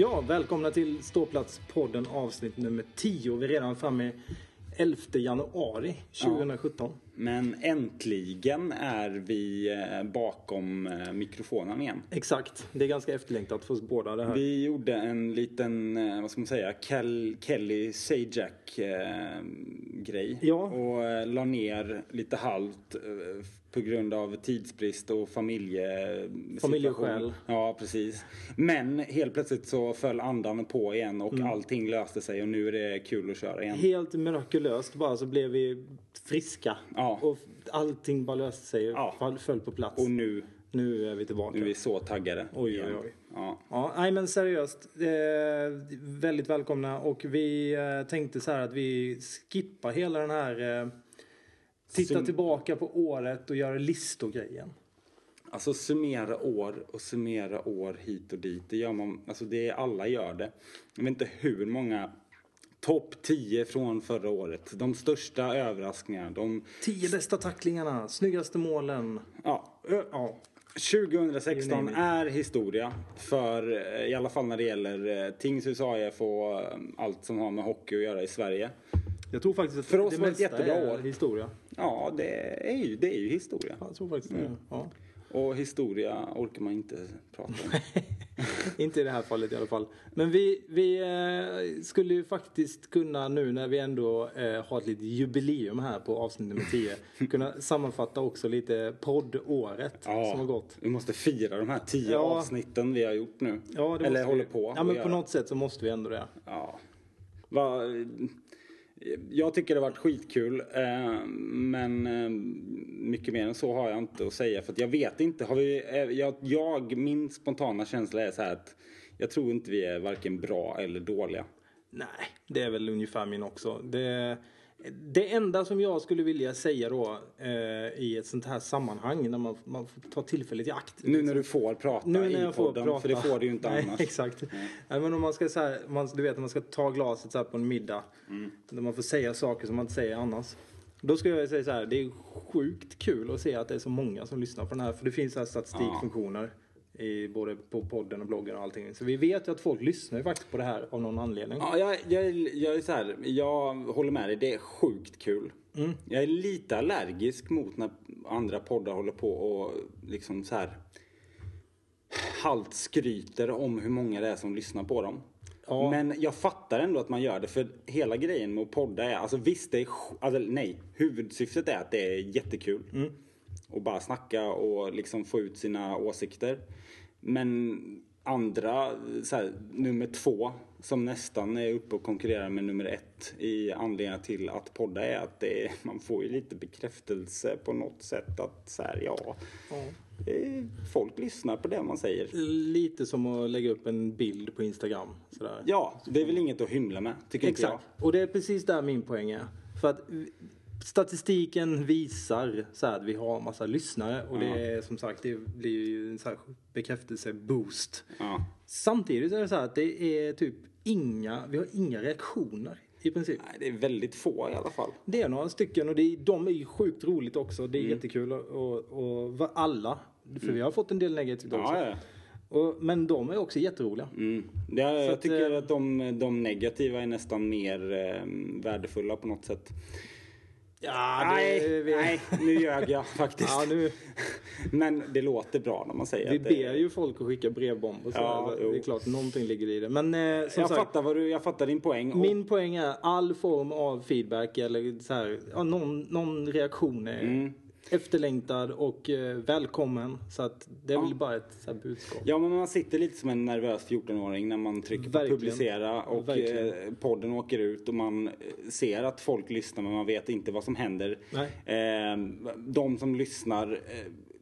Ja, välkomna till Ståplatspodden avsnitt nummer 10. Vi är redan framme 11 januari 2017. Men äntligen är vi eh, bakom eh, mikrofonen igen. Exakt, det är ganska efterlängtat för oss båda det här. Vi gjorde en liten, eh, vad ska man säga, Kel Kelly Sajak grej. Ja. Och eh, la ner lite halvt eh, på grund av tidsbrist och familje... Familjeskäl. Ja, precis. Men helt plötsligt så föll andan på igen och Mm. allting löste sig och nu är det kul att köra igen. Helt mirakulöst bara så blev vi friska. Ja. Och allting bara löste sig och Ja. föll på plats. Och nu, Nu är vi tillbaka. nu är vi så taggade. Oj, oj, oj. Ja. Ja, nej men seriöst. Eh, väldigt välkomna och vi eh, tänkte så här att vi skippar hela den här eh, titta Sum- tillbaka på året och göra listor-grejen. Alltså summera år och summera år hit och dit. Det gör man, alltså det, alla gör det. Jag vet inte hur många topp 10 från förra året. De största överraskningarna. De, Tio bästa tacklingarna, snyggaste målen. ja, ja. 2016 You name it. är historia. För eh, i alla fall när det gäller eh, Tingsryd AIF och eh, allt som har med hockey att göra i Sverige. Jag tror faktiskt att För oss det var ett jättebra är år. historia. Ja, det är ju, det är ju historia. Jag tror faktiskt det. Ja. Och historia orkar man inte prata om. Inte i det här fallet i alla fall. Men vi, vi eh, skulle ju faktiskt kunna nu när vi ändå eh, har ett litet jubileum här på avsnitt nummer 10. kunna sammanfatta också lite poddåret Ja, som har gått. Vi måste fira de här tio Ja. avsnitten vi har gjort nu. Ja, Eller håller vi. på Ja men på göra. något sätt så måste vi ändå det. Ja. Va, jag tycker det har varit skitkul. Eh, men eh, mycket mer än så har jag inte att säga. För att jag vet inte. Har vi, eh, jag, jag, min spontana känsla är så här att jag tror inte vi är varken bra eller dåliga. Nej, det är väl ungefär min också. Det, det enda som jag skulle vilja säga då eh, i ett sånt här sammanhang när man, man får ta tillfället i akt. Nu när du får prata Nu när i jag får podden. prata. För det får du ju inte Nej, annars. Exakt. Nej, men om man ska så här, man, du vet när man ska ta glaset så på en middag. Mm. Där man får säga saker som man inte säger annars. Då skulle jag säga så här, det är sjukt kul att se att det är så många som lyssnar på den här. För det finns så här statistikfunktioner. I både på podden och bloggen och allting. Så vi vet ju att folk lyssnar ju faktiskt på det här av någon anledning. Ja, jag, jag, jag är så här, jag håller med dig. Det är sjukt kul. Mm. Jag är lite allergisk mot när andra poddar håller på och liksom så här halvt skryter om hur många det är som lyssnar på dem. Ja. Men jag fattar ändå att man gör det för hela grejen med att podda är, alltså visst det är, alltså, nej, huvudsyftet är att det är jättekul. Mm. Och bara snacka och liksom få ut sina åsikter. Men andra, så här, nummer två, som nästan är uppe och konkurrerar med nummer ett i anledning till att podda är att det är, man får ju lite bekräftelse på något sätt att så här, ja, eh, folk lyssnar på det man säger. Lite som att lägga upp en bild på Instagram. Sådär. Ja, det är väl inget att hymla med, tycker inte jag. Exakt. Och det är precis där min poäng är. För att statistiken visar så här att vi har en massa lyssnare och det är som sagt det blir ju en så här bekräftelse-boost. Ja. Samtidigt är det så här att det är typ inga, vi har inga reaktioner i princip. Nej, det är väldigt få i alla fall. Det är några stycken och det är, de är ju sjukt roligt också. Det är Mm. jättekul och, och, alla. För vi har fått en del negativt också. Ja, ja. Och, men de är också jätteroliga. Mm. Det, jag att, tycker eh, att de, de negativa är nästan mer eh, värdefulla på något sätt. Ja, nej, vi, nej, nu ljög jag faktiskt. Ja, nu, Men det låter bra när man säger vi det ber ju folk att skicka brevbomb och så. Ja, det är klart, någonting ligger i det. Men eh, jag, sagt, fattar vad du, jag fattar din poäng. Och, min poäng är all form av feedback eller så här, ja, någon, någon reaktion är Mm. Efterlängtad och eh, välkommen. Så att det är väl bara ett budskap. Ja, men man sitter lite som en nervös 14-åring när man trycker på Verkligen. publicera och Verkligen. eh, podden åker ut och man eh, ser att folk lyssnar men man vet inte vad som händer. Nej. Eh, de som lyssnar,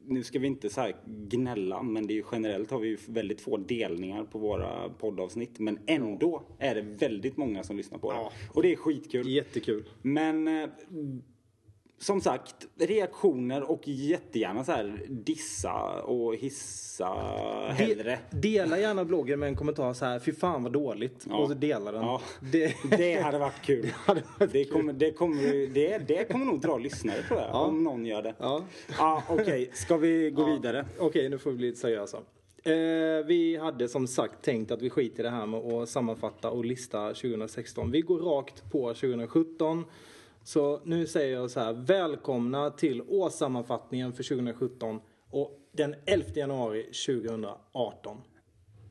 nu ska vi inte så gnälla men det är ju generellt har vi ju väldigt få delningar på våra poddavsnitt men ändå är det väldigt många som lyssnar på det. Ja. Och det är skitkul. Jättekul. Men som sagt, reaktioner och jättegärna så här dissa och hissa hellre. De, dela gärna bloggen med en kommentar så här, fy fan vad dåligt. Ja. Och så dela den. Ja. Det, Det hade varit kul. hade varit det, kommer, det, kommer, det, det kommer nog dra lyssnare tror jag. Ja. Om någon gör det. Ja. Ja, Okej, ska vi gå vidare? Okej, nu får vi bli lite seriösa. Eh, vi hade som sagt tänkt att vi skiter i det här med att sammanfatta och lista 2016. Vi går rakt på 2017. Så nu säger jag så här, välkomna till årssammanfattningen för 2017 och den 11 januari 2018.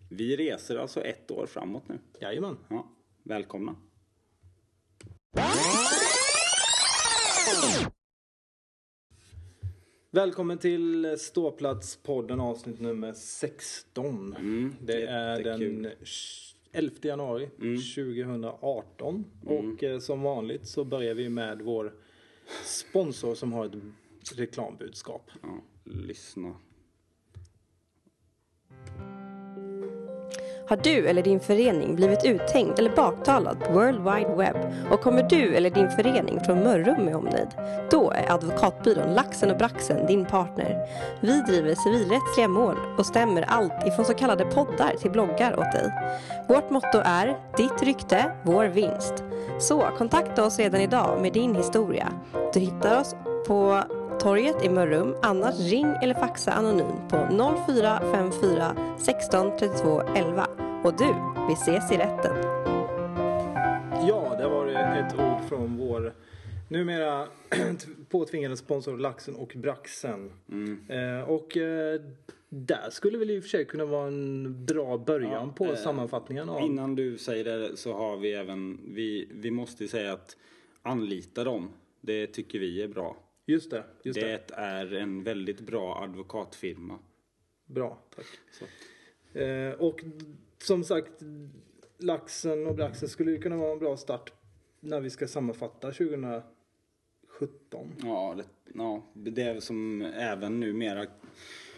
Vi reser alltså ett år framåt nu. Jajamän. Ja, välkomna. Välkommen till Ståplatspodden avsnitt nummer 16. Mm, det är den. 11 januari Mm. 2018. Och eh, som vanligt så börjar vi med vår sponsor som har ett reklambudskap. Ja, lyssna. Har du eller din förening blivit uthängd eller baktalad på World Wide Web och kommer du eller din förening från Mörrum med omnejd? Då är advokatbyrån Laxen och Braxen din partner. Vi driver civilrättsliga mål och stämmer allt ifrån så kallade poddar till bloggar åt dig. Vårt motto är Ditt rykte, vår vinst. Så kontakta oss redan idag med din historia. Du hittar oss på torget i Mörrum. Annars ring eller faxa anonymt på 0454 16 32 11. Och du, vi ses i rätten. Ja, det var ett ord från vår numera påtvingade sponsor Laxen och Braxen. Eh, och eh, där skulle väl i och för sig kunna vara en bra början på eh, sammanfattningen av... Innan du säger det så har vi även, vi, vi måste ju säga att anlita dem. Det tycker vi är bra. Just det, just det. Det är en väldigt bra advokatfirma. Bra, tack. Eh, och som sagt, Laxen och Braxen skulle ju kunna vara en bra start när vi ska sammanfatta 2017. Ja, det, ja, det som även numera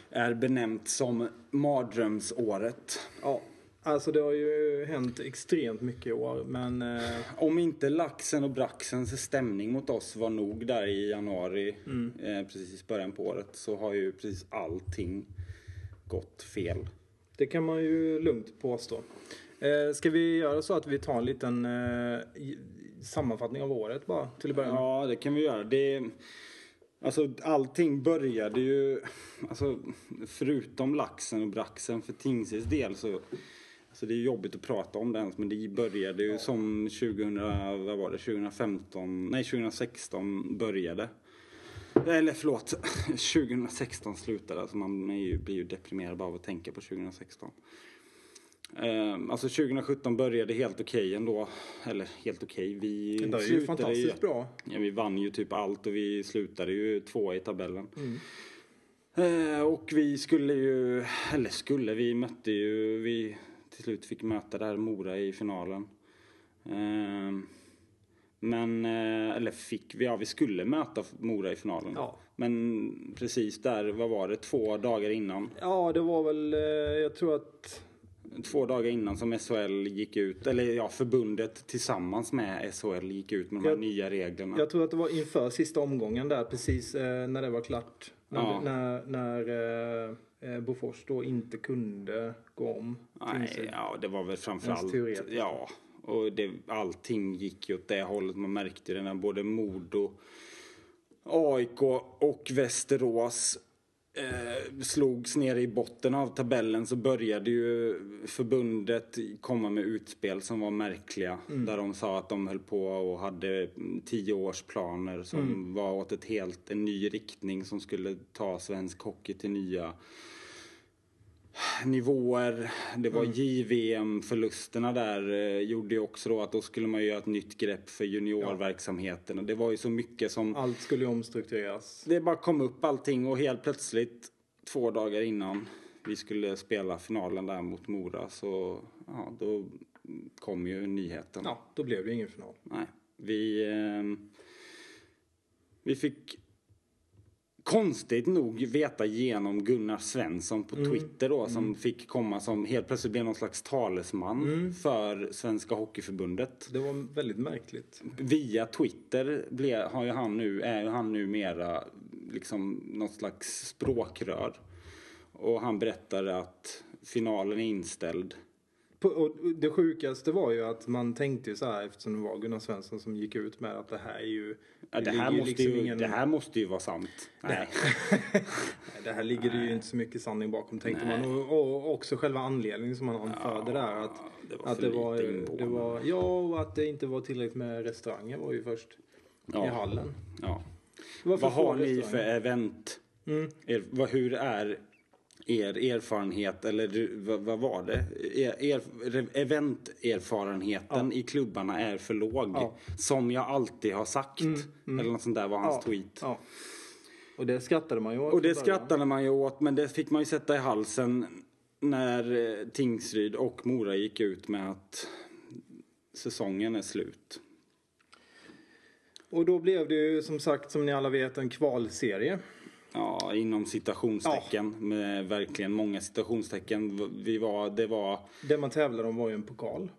är benämnt som mardrömsåret. Ja, alltså det har ju hänt extremt mycket i år, men eh, Om inte laxen och braxens stämning mot oss var nog där i januari, eh, precis i början på året, så har ju precis allting gått fel. det kan man ju lugnt påstå. Eh, ska vi göra så att vi tar en liten eh, sammanfattning av året bara till att börja med? Ja, det kan vi göra. Det, alltså, allting började ju, alltså, förutom laxen och braxen för Tingses del så Alltså det är jobbigt att prata om det ens men det började ju som 2000, vad var det, 2015, nej 2016 började. Eller förlåt, 2016 slutade. Alltså man är ju, blir ju deprimerad bara av att tänka på 2016. Ehm, alltså 2017 började helt okej ändå. Eller helt okej, vi Det är ju fantastiskt bra. Ja, vi vann ju typ allt och vi slutade ju två i tabellen. Mm. Eh, och vi skulle ju, eller skulle, vi mötte ju, vi till slut fick möta där Mora i finalen. Eh, men, eh, eller fick vi, ja vi skulle möta Mora i finalen. Ja. Men precis där, vad var det, två dagar innan? Ja, det var väl, eh, jag tror att Två dagar innan som SHL gick ut, eller ja förbundet tillsammans med SHL gick ut med de här Jag- nya reglerna. Jag tror att det var inför sista omgången där precis eh, när det var klart. När, Ja. när, när eh, eh, Bofors då inte kunde gå om. Nej, ja det var väl framförallt, ja. Och det, allting gick ju åt det hållet. Man märkte det när både Modo, AIK och Västerås eh, slogs ner i botten av tabellen så började ju förbundet komma med utspel som var märkliga. Där de sa att de höll på och hade tioårsplaner som var åt ett helt, en ny riktning som skulle ta svensk hockey till nya nivåer. Det var JVM-förlusterna där eh, gjorde ju också då att då skulle man ju göra ett nytt grepp för juniorverksamheten. Och det var ju så mycket som... Allt skulle omstruktureras. Det bara kom upp allting och helt plötsligt två dagar innan vi skulle spela finalen där mot Mora så ja, då kom ju nyheten. Ja, då blev det ingen final. Nej, vi, ehm, vi fick konstigt nog veta genom Gunnar Svensson på Twitter då som fick komma som helt plötsligt blev någon slags talesman för Svenska Hockeyförbundet. Det var väldigt märkligt. Via Twitter blev, har ju han nu, är ju han numera liksom något slags språkrör. Och han berättade att finalen är inställd och det sjukaste var ju att man tänkte ju så här eftersom det var Gunnar Svensson som gick ut med att det här är ju... Ja, det, här måste liksom ju, ingen- det här måste ju vara sant. Nej. Nej, det här ligger det ju inte så mycket sanning bakom tänkte man. Och, och också själva anledningen som man anförde där. Att det var att det var, det var, ja, och att det inte var tillräckligt med restauranger var ju först i Ja. hallen. Ja. Vad har ni för event? Mm. Er, vad, hur är er erfarenhet, eller vad, vad var det? Er, er, eventerfarenheten i klubbarna är för låg. Ja. Som jag alltid har sagt. Eller något sånt där var hans Ja, tweet. Ja. Och det skrattade man ju åt. Och det skrattade man ju åt, men det fick man ju sätta i halsen när eh, Tingsryd och Mora gick ut med att säsongen är slut. Och då blev det ju som sagt som ni alla vet en kvalserie. Ja, inom citationstecken. Med verkligen många citationstecken. Vi var, det var Det man tävlade om var ju en pokal.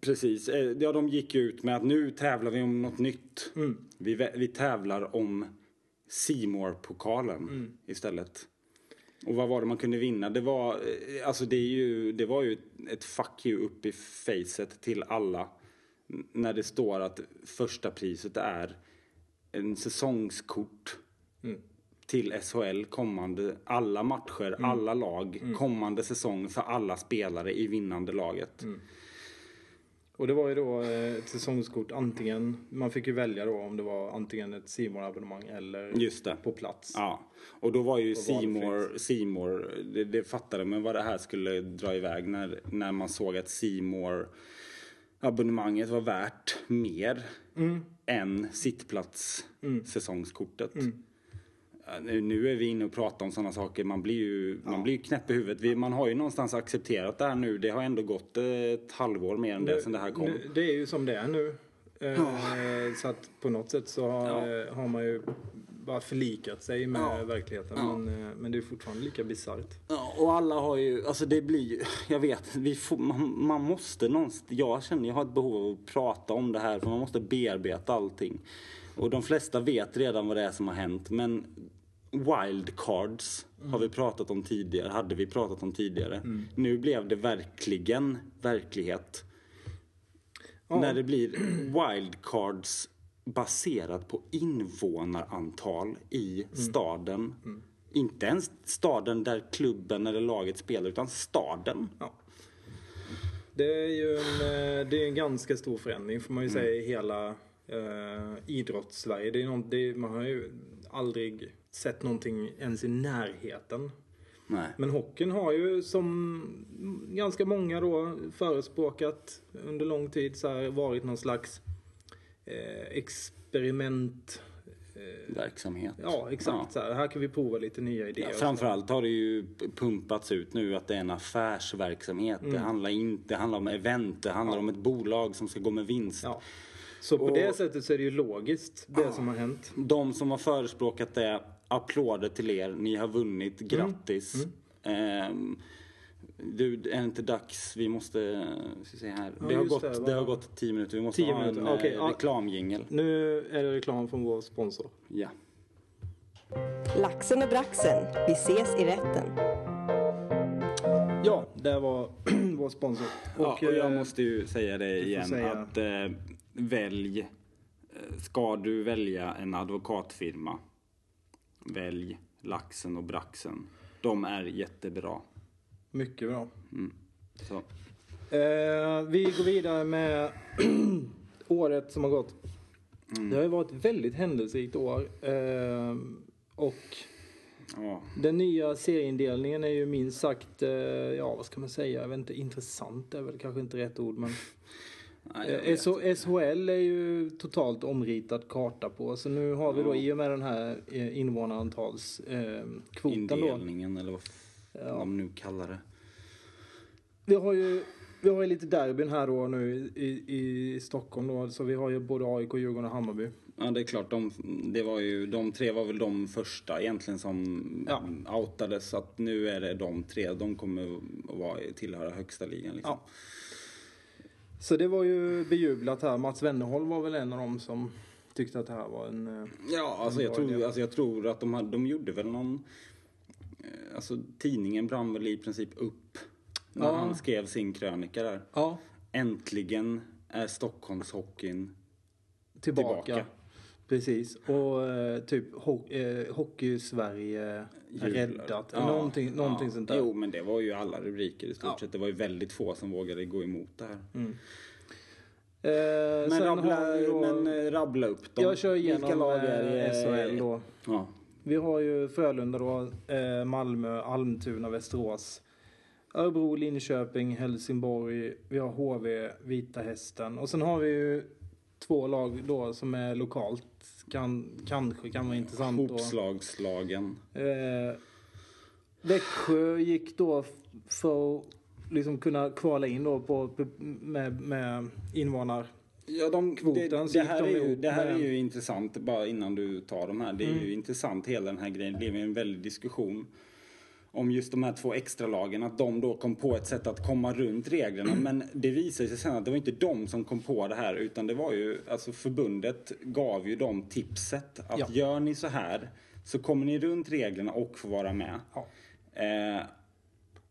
precis. eh, Ja, de gick ut med att nu tävlar vi om något nytt. Mm. Vi, vi tävlar om Seymour pokalen Mm. istället. Och vad var det man kunde vinna? Det var, eh, alltså det, är ju, det var ju ett fuck you upp i facet till alla. När det står att första priset är en säsongskort Mm. Till SHL kommande, alla matcher, Mm. alla lag, kommande säsong för alla spelare i vinnande laget. Mm. Och det var ju då eh, ett säsongskort antingen, man fick ju välja då om det var antingen ett simor abonnemang eller Just det. på plats. Ja, och då var ju. Seymour, Seymour det, det fattade man vad det här skulle dra iväg när, när man såg att Seymour abonnemanget var värt mer Mm. än sittplats säsongskortet. Ja, nu- Nu är vi inne och pratar om sådana saker. Man blir ju, man blir ju knäpp i huvudet. Vi, man har ju någonstans accepterat det här nu. Det har ändå gått eh, ett halvår mer än det sedan det här kom. Nu, det är ju som det är nu. Eh, Så att på något sätt så har, har man ju bara förlikat sig med Ja. verkligheten. Ja. Men, eh, men det är fortfarande lika bisarrt. Ja, och alla har ju, alltså det blir ju, jag vet, vi får, man, man måste någonstans, jag känner jag har ett behov av att prata om det här för man måste bearbeta allting. Och de flesta vet redan vad det är som har hänt men wildcards har vi pratat om tidigare, hade vi pratat om tidigare. Nu blev det verkligen verklighet. Ja. När det blir wildcards baserat på invånarantal i staden. Inte ens staden där klubben eller laget spelar utan staden. Ja. Det är ju en, eh, det är en ganska stor förändring får man ju säga i hela eh, idrotts-Sverige. Det är någon, det man har ju aldrig sett någonting ens i närheten. Nej. Men hockeyn har ju som ganska många då förespråkat under lång tid så här, varit någon slags eh, experiment. Verksamhet. Ja, exakt. Ja. Så här, här kan vi prova lite nya idéer. Ja, framförallt har det ju pumpats ut nu att det är en affärsverksamhet. Det, handlar in, det handlar om event, det handlar om ett bolag som ska gå med vinst. Ja. Så på Och- det sättet så är det ju logiskt det som har hänt. De som har förespråkat det, applåder till er. Ni har vunnit. Grattis. Ehm, du, är det inte dags? Vi måste... Ska se här. Ja, det, har gått, det, det, har gått tio minuter. Vi måste Tio ha en minuter, okej, eh, reklamjingel. Nu är det reklam från vår sponsor. Ja. Laxen och braxen, vi ses i rätten. Ja, det var vår sponsor. Ja, och jag eh, måste ju säga det igen säga- att eh, välj, eh, ska du välja en advokatfirma, välj Laxen och Braxen. De är jättebra. Mycket bra. Så. Eh, vi går vidare med året som har gått. Det har ju varit ett väldigt händelserikt år. Eh, och Ja, den nya serieindelningen är ju minst sagt, eh, ja vad ska man säga, jag vet inte, intressant är väl kanske inte rätt ord men nej, Eh, SHL är ju totalt omritad karta på. Så nu har vi då i och med den här eh, invånarantalskvoten då. Indelningen eller vad f- de nu kallar det. Vi har ju vi har ju lite derbyn här då nu i, i Stockholm då. Så vi har ju både AIK, Djurgården och Hammarby. Ja, det är klart. De, det var ju, de tre var väl de första egentligen som Ja. outades. Så att nu är det de tre. De kommer att vara, tillhöra högsta ligan. Liksom. Ja. Så det var ju bejublat här. Mats Wennerholm var väl en av dem som tyckte att det här var en... eh, Ja, alltså jag, bra tror, alltså jag tror att de, hade, de gjorde väl någon... eh, Alltså tidningen brann väl i princip upp När Ja. han skrev sin krönika där. Ja, Äntligen är Stockholmshockeyn tillbaka. Tillbaka. Precis. Och eh, typ ho- eh, Hockey-Sverige räddat. någonting någonting ja. sånt där. Jo, men det var ju alla rubriker i stort Ja. sett. Det var ju väldigt få som vågade gå emot det här. Eh, Men, rabbla, då, men eh, rabbla upp dem. jag kör Vilka igenom lag är det? eh, SHL då. Ja. Vi har ju Frölunda då, eh, Malmö, Almtuna, Västerås. Örebro, Linköping, Helsingborg. Vi har HV, Vita Hästen. Och sen har vi ju två lag då som är lokalt. Kan, kanske kan vara intressant. Hopslagslagen. Eh, Växjö gick då för att liksom kunna kvala in då på, med, med invånar. Ja, de, Kvoten, det, det, här, de är ju, det här är ju intressant, bara innan du tar de här. Det är ju intressant hela den här grejen. Det blev en väldig diskussion om just de här två extra lagen att de då kom på ett sätt att komma runt reglerna. Men det visade sig sen att det var inte de som kom på det här utan det var ju, alltså förbundet gav ju dem tipset att Ja. gör ni så här så kommer ni runt reglerna och får vara med. Ja. Eh,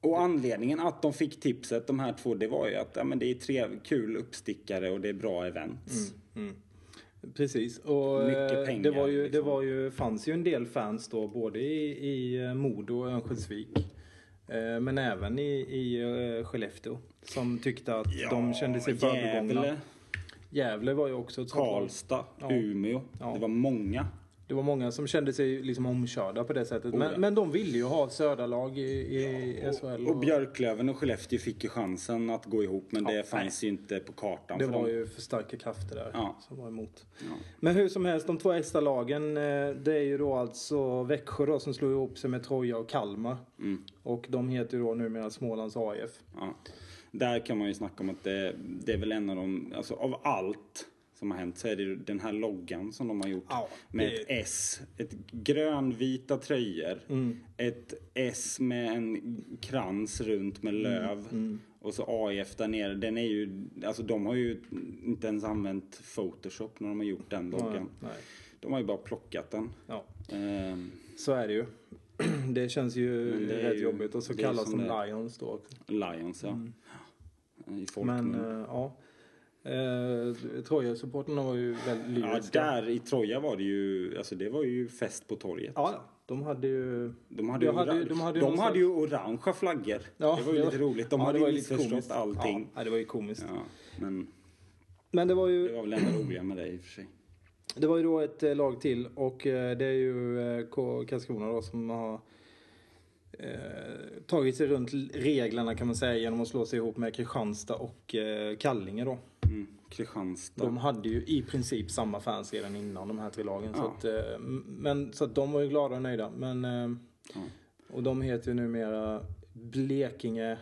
och anledningen att de fick tipset, de här två, det var ju att ja, men det är tre kul uppstickare och det är bra events. Precis. Och eh, pengar, det, var ju, det liksom. var ju, fanns ju en del fans då både i, i eh, Modo och Örnsköldsvik. eh, Men även i, i Skellefteå. Som tyckte att de kände sig förbigångna. Gävle, var ju också ett sånt. Karlstad, Ja. Umeå. Ja. Det var många. Det var många som kände sig liksom omkörda på det sättet. Oh, Men, ja. men de ville ju ha söderlag i, i SHL. Och Björklöven och Skellefteå fick ju chansen att gå ihop men det Ja, fanns ju inte på kartan Det var dem. ju för starka krafter där Ja. som var emot. Ja. Men hur som helst, de två extra lagen eh, det är ju då alltså Växjö då som slår ihop sig med Troja och Kalmar. Mm. Och de heter ju då numera Smålands AIF. Ja. Där kan man ju snacka om att det, det är väl en av de, alltså av allt som har hänt så är det den här loggan som de har gjort. Ja, med det- ett S, ett grönvita tröjor, Mm. ett S med en krans runt med löv Mm. och så AIF där nere. Den är ju, alltså de har ju inte ens använt Photoshop när de har gjort den loggan. Nej. De har ju bara plockat den. Ja, Ehm, så är det ju. Det känns ju det rätt ju- jobbigt. Och så kallas de. Lions då. Lions ja. Mm. Men eh, ja. Eh, Troja-supporterna var ju väldigt Ja, lyriska. där i Troja var det ju, alltså det var ju fest på torget. Ja, ja. De hade ju... De hade, ju, De hade ju- de hade ju de någon hade ju orangea flaggor. Ja, det var ju lite roligt. De ja, hade det ju missförstått allting. Ja, det var ju komiskt. Ja, men Men det var det ju, var väl enda roliga med det i och för sig. det var ju då ett eh, lag till och eh, det är ju eh, Karlskrona då som har eh, tagit sig runt reglerna kan man säga genom att slå sig ihop med Kristianstad och eh, Kallinge då. Mm. Kristianstad. De hade ju i princip samma fans redan innan de här tre lagen. Så, Ja. att, eh, men, så att de var ju glada och nöjda. Men, eh, Ja. Och de heter ju numera Blekinge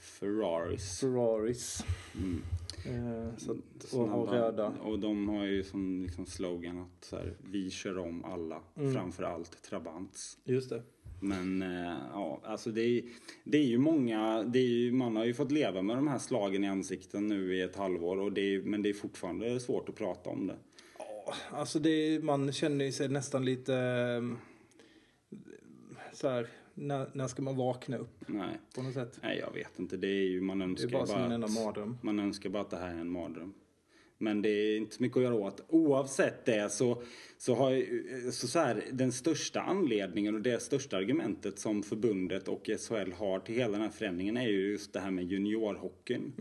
Ferraris. Ferraris. Mm. Eh, så att, och har röda. Och de har ju som liksom slogan att så här, vi kör om alla, Mm. framför allt Trabants. Just det. Men eh, ja, alltså det är, det är ju många, det är ju, man har ju fått leva med de här slagen i ansikten nu i ett halvår. Och det är, men det är fortfarande svårt att prata om det. Alltså det, man känner sig nästan lite eh, så här, när, när ska man vakna upp Nej, på något sätt? nej jag vet inte. Det är ju, man Det är önskar bara som en att, mardröm. man önskar bara att det här är en mardröm. Men det är inte så mycket att göra åt. Oavsett det så, så har så, så här, den största anledningen och det största argumentet som förbundet och SHL har till hela den här förändringen är ju just det här med juniorhockeyn.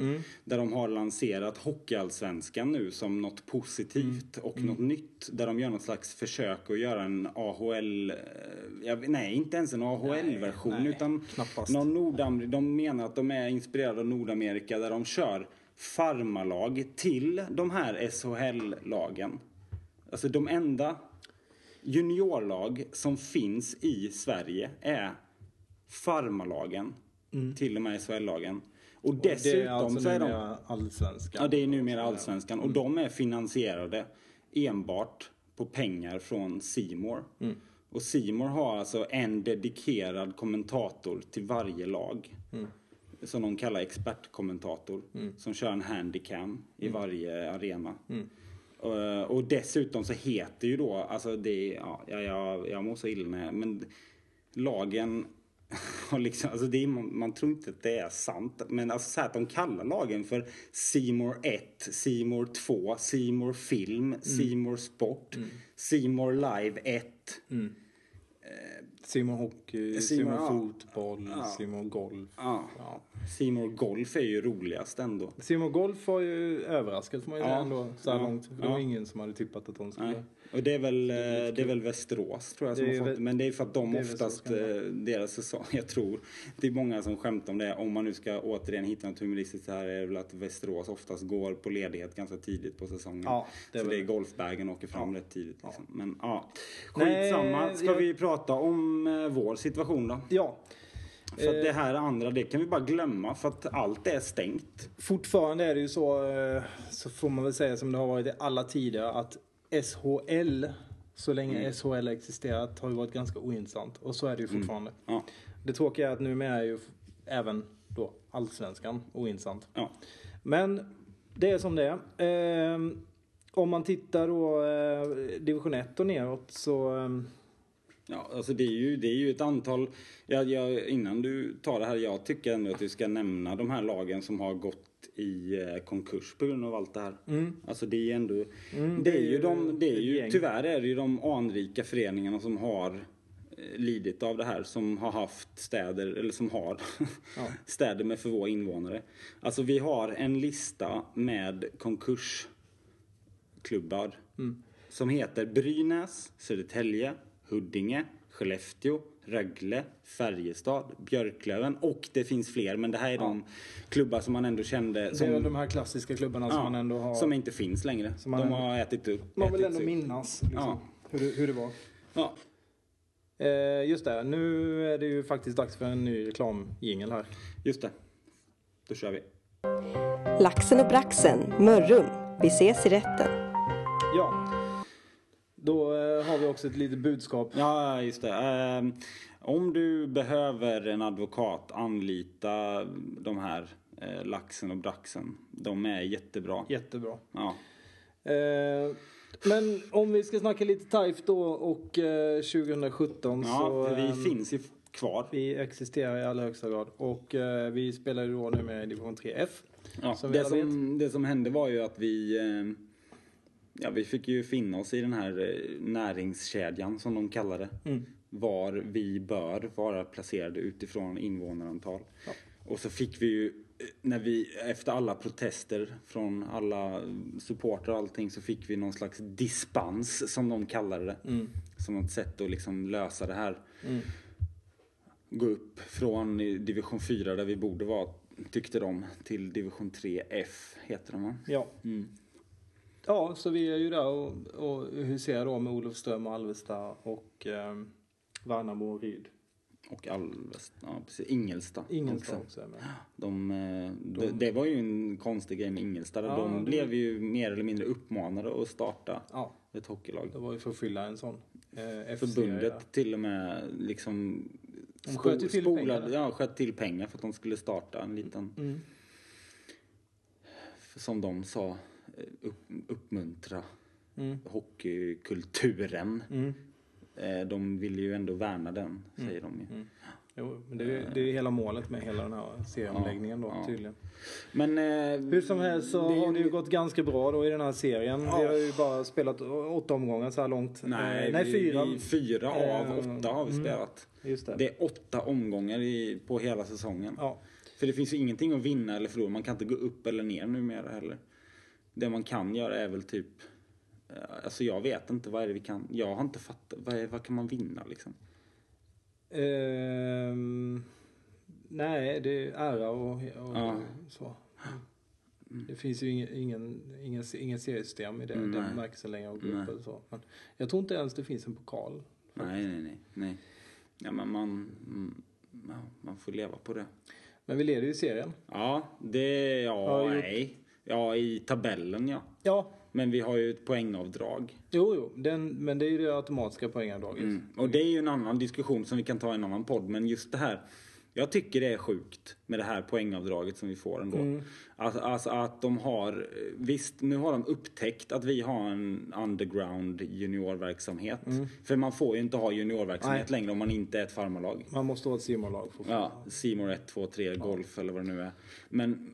Där de har lanserat Hockeyallsvenskan nu som något positivt och något nytt. Där de gör något slags försök att göra en AHL, eh, jag, nej inte ens en AHL-version utan knappast. någon Nordam- de menar att de är inspirerade av Nordamerika där de kör farmarlag till de här SHL-lagen. Alltså de enda juniorlag som finns i Sverige är farmarlagen till de här SHL-lagen. Och dessutom det är alltså så är de... allsvenskan. Ja, det är numera allsvenskan. Och de är finansierade enbart på pengar från Simor. Och Simor har alltså en dedikerad kommentator till varje lag. Som de kallar expertkommentator. Som kör en handycam i varje arena. Eh, och dessutom så heter ju då, alltså det, ja, jag, jag, mår så illa med, men lagen Och liksom, alltså det är, man, man tror inte att det är sant. Men alltså så här att de kallar lagen för Seymour 1, Seymour 2, Seymour Film, Seymour Sport, Seymour Live 1. Simon Hockey, Simon, Simon ja. Fotboll, Ja. Simon Golf. Ja. Ja. Seymour Golf är ju roligast ändå. Simon Golf har ju överraskat får man ju Ja. ändå så här långt. För det var ingen som hade tippat att de skulle... Nej. Och det är väl, eh, det är väl Västerås tror jag som Det är har fått väl- Men det är för att de det är oftast, eh, deras säsong, jag tror, det är många som skämtar om det. Om man nu ska återigen hitta något humoristiskt så här är det väl att Västerås oftast går på ledighet ganska tidigt på säsongen. Ja, det är så det är golfbagen åker fram rätt tidigt. Liksom. Men ja, skitsamma. Ska jag- vi prata om eh, vår situation då? Ja. För att det här andra, det kan vi bara glömma för att allt är stängt. Fortfarande är det ju så, så får man väl säga som det har varit i alla tider, att SHL, så länge Mm. SHL existerat, har ju varit ganska ointressant. Och så är det ju fortfarande. Ja, Det tråkiga är att numera är ju även då allsvenskan ointressant. ja. Men det är som det är. Ehm, om man tittar då eh, division 1 och neråt så... ehm, Ja, alltså det är ju, det är ju ett antal, jag, jag, innan du tar det här, jag tycker ändå att du ska nämna de här lagen som har gått i eh, konkurs på grund av allt det här. Alltså det är ändå, Mm, det är ju de, det är ju, tyvärr är det ju de anrika föreningarna som har eh, lidit av det här, som har haft städer, eller som har Ja. städer med för få invånare. Alltså vi har en lista med konkursklubbar som heter Brynäs, Södertälje, Huddinge, Skellefteå, Rögle, Färjestad, Björklöven och det finns fler men det här är de klubbar som man ändå kände det är som, de här klassiska klubbarna som ja, man ändå har... som inte finns längre. Som man de ändå- har ätit upp. man vill ändå minnas liksom, Ja. hur, det, hur det var. Ja. Eh, just det, nu är det ju faktiskt dags för en ny reklamjingel här. Just det. Då kör vi. Laxen och braxen, Mörrum. Vi ses i rätten. Ja. Då eh, har vi också ett litet budskap. Ja, just det. Ehm, om du behöver en advokat, anlita de här eh, laxen och braxen. De är jättebra. Jättebra. Ja. Eh, men om vi ska snacka lite TIFE då och eh, 2017 Ja, så... för vi ehm, finns ju kvar. Vi existerar i allra högsta grad och eh, vi spelar ju då nu med i division 3F. Ja, som det, som, det som hände var ju att vi, eh, ja, vi fick ju finna oss i den här eh, näringskedjan som de kallar det. Mm. Var vi bör vara placerade utifrån invånarantal. Och så fick vi ju, eh, när vi, efter alla protester från alla supportrar och allting så fick vi någon slags dispens som de kallade det. Mm. Som något sätt att liksom lösa det här. Gå upp från division 4 där vi borde vara, tyckte de, till division 3F heter de va? Ja. Mm. Ja, så vi är ju där och, och huserar då med Olofström och Alvesta och eh, Värnamo och Ryd. Och Alvesta, ja precis, Ingelsta. Ingelstad också. också. De, eh, det, det var ju en konstig grej med Ingelstad. Ja, de det- blev ju mer eller mindre uppmanade att starta Ja, ett hockeylag. det var ju för att fylla en sån eh. Förbundet till och med liksom De sköt till spolade- pengar. Ja, sköt till pengar för att de skulle starta en liten, Mm. som de sa, upp, uppmuntra Mm. hockeykulturen. Mm. Eh, De ville ju ändå värna den, säger de ju. Jo, men det, är- det är hela målet med hela den här serieomläggningen då Ja, tydligen. Men... eh, Hur som helst så det har det ju gått ganska bra då i den här serien. Ja. Vi har ju bara spelat åtta omgångar så här långt. Nej, Eh, nej vi, fyra. Vi, fyra av Eh, åtta har vi mm. spelat. Just det. Det är åtta omgångar i, på hela säsongen. Ja. För det finns ju ingenting att vinna eller förlora. Man kan inte gå upp eller ner numera heller. Det man kan göra är väl typ... eh, Alltså jag vet inte, vad är det vi kan... Jag har inte fattat. Vad, är, vad kan man vinna liksom? Ehm, nej, det är ära och, och Ja. så. Det finns ju ingen, ingen, ingen, ingen seriesystem i det, Mm, den nej. bemärkelsen längre och gå upp Nej. eller så. Men jag tror inte ens det finns en pokal. Nej, nej, nej. nej. Ja, men man... mm, man får leva på det. Men vi leder ju serien. Ja, det... Ja, Ja, nej. Ja, i tabellen ja. Ja, Men vi har ju ett poängavdrag. jo, jo. Den, men det är ju det automatiska poängavdraget. Mm. Och det är ju en annan diskussion som vi kan ta i en annan podd. Men just det här. Jag tycker det är sjukt med det här poängavdraget som vi får ändå. Mm. Att, alltså att de har, visst nu har de upptäckt att vi har en underground juniorverksamhet. För man får ju inte ha juniorverksamhet Mm. Nej. längre om man inte är ett farmarlag. Man måste ha ett få- Ja, Simor 1, 2, 3, Golf eller vad det nu är. Men,